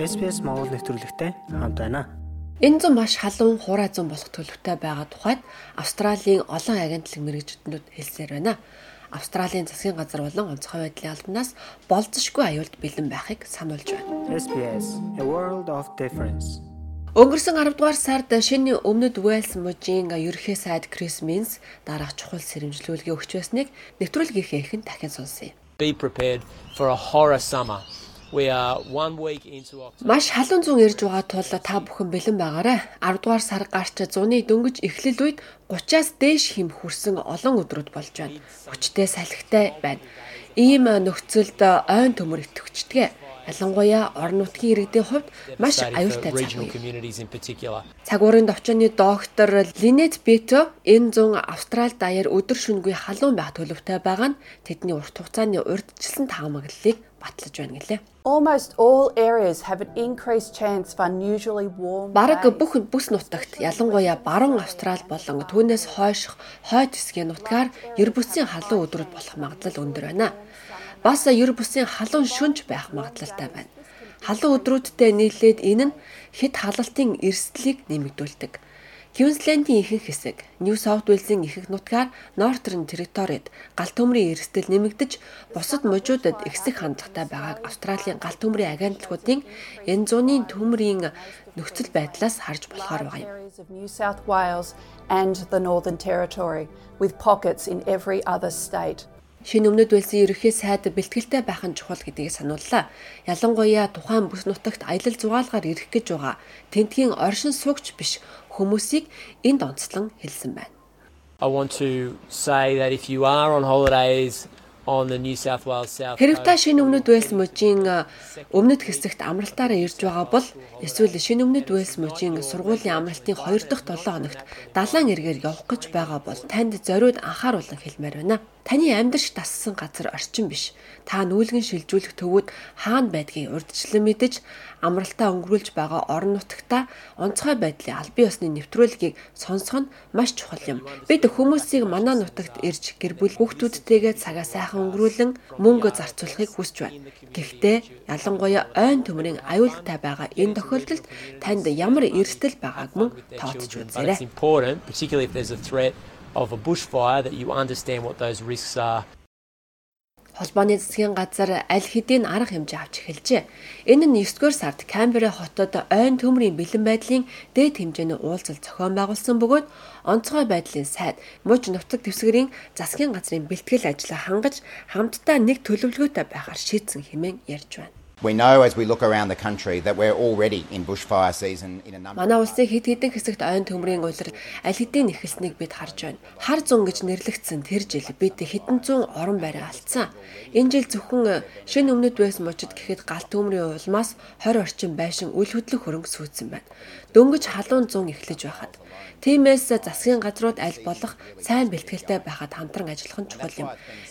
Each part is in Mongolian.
SPS Монгол нэвтрүүлэгтэй хамт байна. Энэ зам маш халуун хураа зам болох төлөвтэй байгаа тухайд Австралийн олон агентлаг мэрэгчднүүд хэлсээр байна. Австралийн засгийн газар болон онцгой байдлын албанаас болцсошгүй аюулд бэлэн байхыг сануулж байна. SPS A World of Difference. Өнгөрсөн 10 дугаар сард шинэ Өмнөд Уэльс мужийн ерөнхий сайд Крис Минс дараах чухал сэрэмжлүүлгийг өгч байсныг нэвтрүүлгийнхээ эхэнд дахин сонсъё. Be prepared for a horror summer. Маш халуун зүүн ирж байгаа тул та бүхэн бэлэн байгаарай. 10 дугаар сар гарч зуны дөнгөж эхлэл үед 30-аас дээш хэм хүрсэн олон өдрүүд болж байна. Хүчтэй салхитай байна. Ийм нөхцөлд ойн төмөр итгэвчдэг. Ялангуяа орон нутгийн иргэдийн хувьд маш аюултай цаг. Цагуурын довчооны доктор Линет Бето энэ зун Австрали даяар өдөр шөнөгүй халуун байх төлөвтэй байгаа нь тэдний урт хугацааны урьдчилсан таамаглалыг батлаж байна гэлээ. Almost all areas have an increased chance of unusually warm. Бараг бүх бүс нутагт ялангуяа баруун Австрали болон түүнээс хойших хойд хэсгийн нутгаар ер бүсийн халуун өдрүүд болох магадлал өндөр байна. Бас ер бүсийн халуун шүнж байх магадлалтай байна. Халуун өдрүүдтэй нийлээд энэ нь хэд халалтын эрсдлийг нэмэгдүүлдэг. Квинслендийн ихэнх хэсэг, Нью Саут Уэльсийн ихэнх нутгаар Нортерн территорид галт төмрийн эрсдэл нэмэгдэж, бусад мужуудад ихсэх хандлагатай байгааг Австралийн галт төмрийн агентлагуудын энэ зууны төмрийн нөхцөл байдлаас харж болохоор байгаа юм. Шинэ өмнөд Уэльсийн ерөнхий сайд бэлтгэлтэй байх нь чухал гэдгийг санууллаа. Ялангуяа тухайн бүс нутагт аялал зугаалгаар ирэх гэж байгаа тентгийн оршин суугч биш хүмүүсийг энд онцлон хэлсэн байна. I want to say that if you are on holidays Хэрэг та шинэ өмнөд Уэльс мужийн өмнөд хэсэгт амралтаараа ирж байгаа бол эсвэл шинэ өмнөд Уэльс мужийн сургуулийн амралтын 2 дахь 7 хоногт далайн эргээр явах гэж байгаа бол танд зориуд анхааруулan хэлмээр байна. Таны амьдарч тассан газар орчин биш. Та нүүлгэн шилжүүлэх төвүүд хаана байдгийг урдчлан мэдэж амралтаа өнгөрүүлж байгаа орон нутагта онцгой байдлын албан ёсны нэвтрүүлгийг сонсох нь маш чухал юм. Бид хүмүүсийг манай нутагт ирж гэр бүл хүүхдүүдтэйгээ цагаа сайхан өнгөрүүлэн мөнгө зарцуулахыг хүсэж байна. Гэхдээ ялангуяа ойн төмрийн аюултай байгаа энэ тохиолдолд танд ямар эрсдэл байгааг мөн тооцож үзээрэй of a bushfire that you understand what those risks are. Холбооны засгийн газар аль хэдийн арга хэмжээ авч эхэлжээ. Энэ нь 9-р сард Камбера хотод ойн төмрийн бэлэн байдлын дээд хэмжээний уулзал зохион байгуулсан бөгөөд онцгой байдлын сайд мууч нутаг дэвсгэрийн засгийн газрын бэлтгэл ажлаа хангаж хамтдаа нэг төлөвлөгөөтэй байхаар шийдсэн хэмээн ярьж байна. We know as we look around the country that we're already in bushfire season in a number. Манай улсын хэд хэдэн хэсэгт ойн төмрийн улирал аль хэдийн эхэлснийг бид харж байна. Хар зун гэж нэрлэгдсэн тэр жил бид хэдэн зуун орон байраа алдсан. Энэ жил зөвхөн шинэ өмнөд байсан мужид гэхэд галт төмрийн улмаас 20 орчим байшин үл хөдлөх хөрөнгө сүйдсэн байна. Дөнгөж халуун зун эхлэж байхад Тиймээс засгийн газрууд аль болох сайн бэлтгэлтэй байхад хамтран ажиллах нь чухал юм.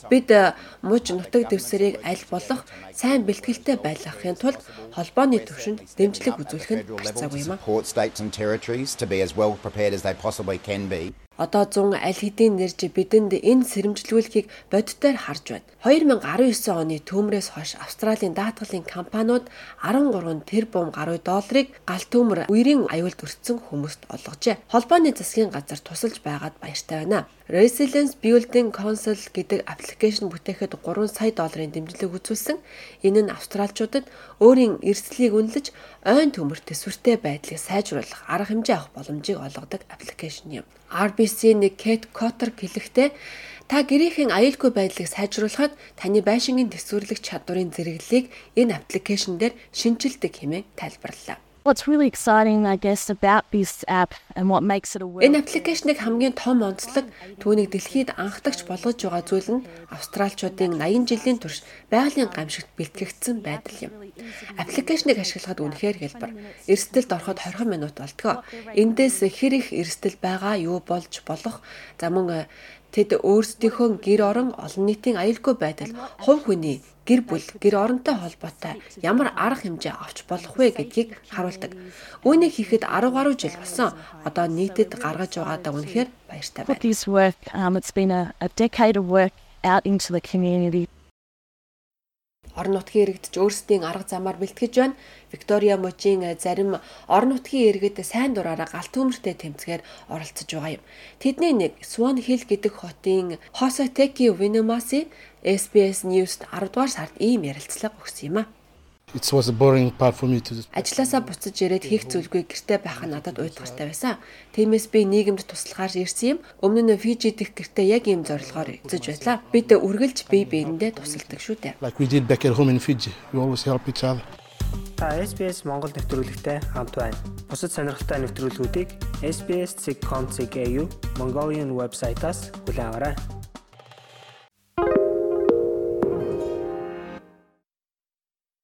Бид муж нутаг дэвсэрийг аль болох сайн бэлтгэлтэй байлгахын тулд холбооны төвшөнд дэмжлэг үзүүлэх нь хэрэгцээгүй юм а. Одоо 100 аль хэдийн нэрж бидэнд энэ сэрэмжлүүлэхийг боддоор харж байна. 2019 оны төмрөөс хойш Австралийн даатгалын компаниуд 13 тэрбум гаруй долларыг галт төмөр үерийн аюулд өртсөн хүмүүст олгожээ. Холбооны засгийн газар тусалж байгаад баяртай байна. Resilience Building Council гэдэг аппликейшн бүтээхэд 3 сая долларын дэмжлэг үзүүлсэн. Энэ нь австралчуудад өөрийн эрсдлийг үнэлж ойн төмөр төсвөртэй байдлыг сайжруулах арга хэмжээ авах боломжийг олгодог аппликейшн юм. RBC-ний Kate Cotter хэлэхдээ та гэрээхийн аюулгүй байдлыг сайжруулахад таны байшингийн төсвөрлөх чадварын зэрэглэлийг энэ аппликейшн дээр шинжилдэг хэмээн тайлбарллаа. What's really exciting I guess about this app and what makes it a world Энэ аппликейшнийг хамгийн том онцлог түүнийг дэлхийд анхдагч болгож байгаа зүйл нь австралчуудын 80 жилийн турш байгалийн гамшигт бэлтгэгдсэн байдал юм. Аппликейшнийг ашиглахад үнэхээр хэлбэр. Эрсдэлд ороход 20 минут болтгоо. Эндээс хэр их эрсдэл байгаа юу болж болох за мөн тэд өөрсдийнхөө гэр орон олон нийтийн аюулгүй байдал хувь хүний гэр бүл, гэр оронтой холбоотой ямар арга хэмжээ авч болох вэ гэдгийг харуулдаг. Үүнийг хийхэд 10 гаруй жил болсон. Одоо нийтэд гаргаж байгаадаа үнэхээр баяртай байна. Um out into the community орон нутгийн иргэдч өөрсдийн арга замаар бэлтгэж байна. Виктория мужийн зарим орон нутгийн иргэд сайн дураараа галт төмөртэй тэмцгээр оролцож байгаа юм. Тэдний нэг Swan Hill гэдэг хотын Hosoteki Winamasi SBS News-д 10 дугаар сард ийм ярилцлага өгсөн юм а. Ажлаасаа буцаж ирээд хийх зүйлгүй гэртээ байх нь надад уйдгартай байсан. Тиймээс би нийгэмд туслахаар ирсэн юм. Өмнө нь Фижи дэх гэртээ яг ийм зорилгоор эзэж байлаа. Бид үргэлж бие биендээ тусалдаг шүү дээ. like we did back at home in Fiji. We always help each other. Та SBS Монгол нэвтрүүлэгтэй хамт байна. Бусад сонирхолтой нэвтрүүлгүүдийг SBS.com.cg Mongolian вебсайтаас хүлээн аваарай.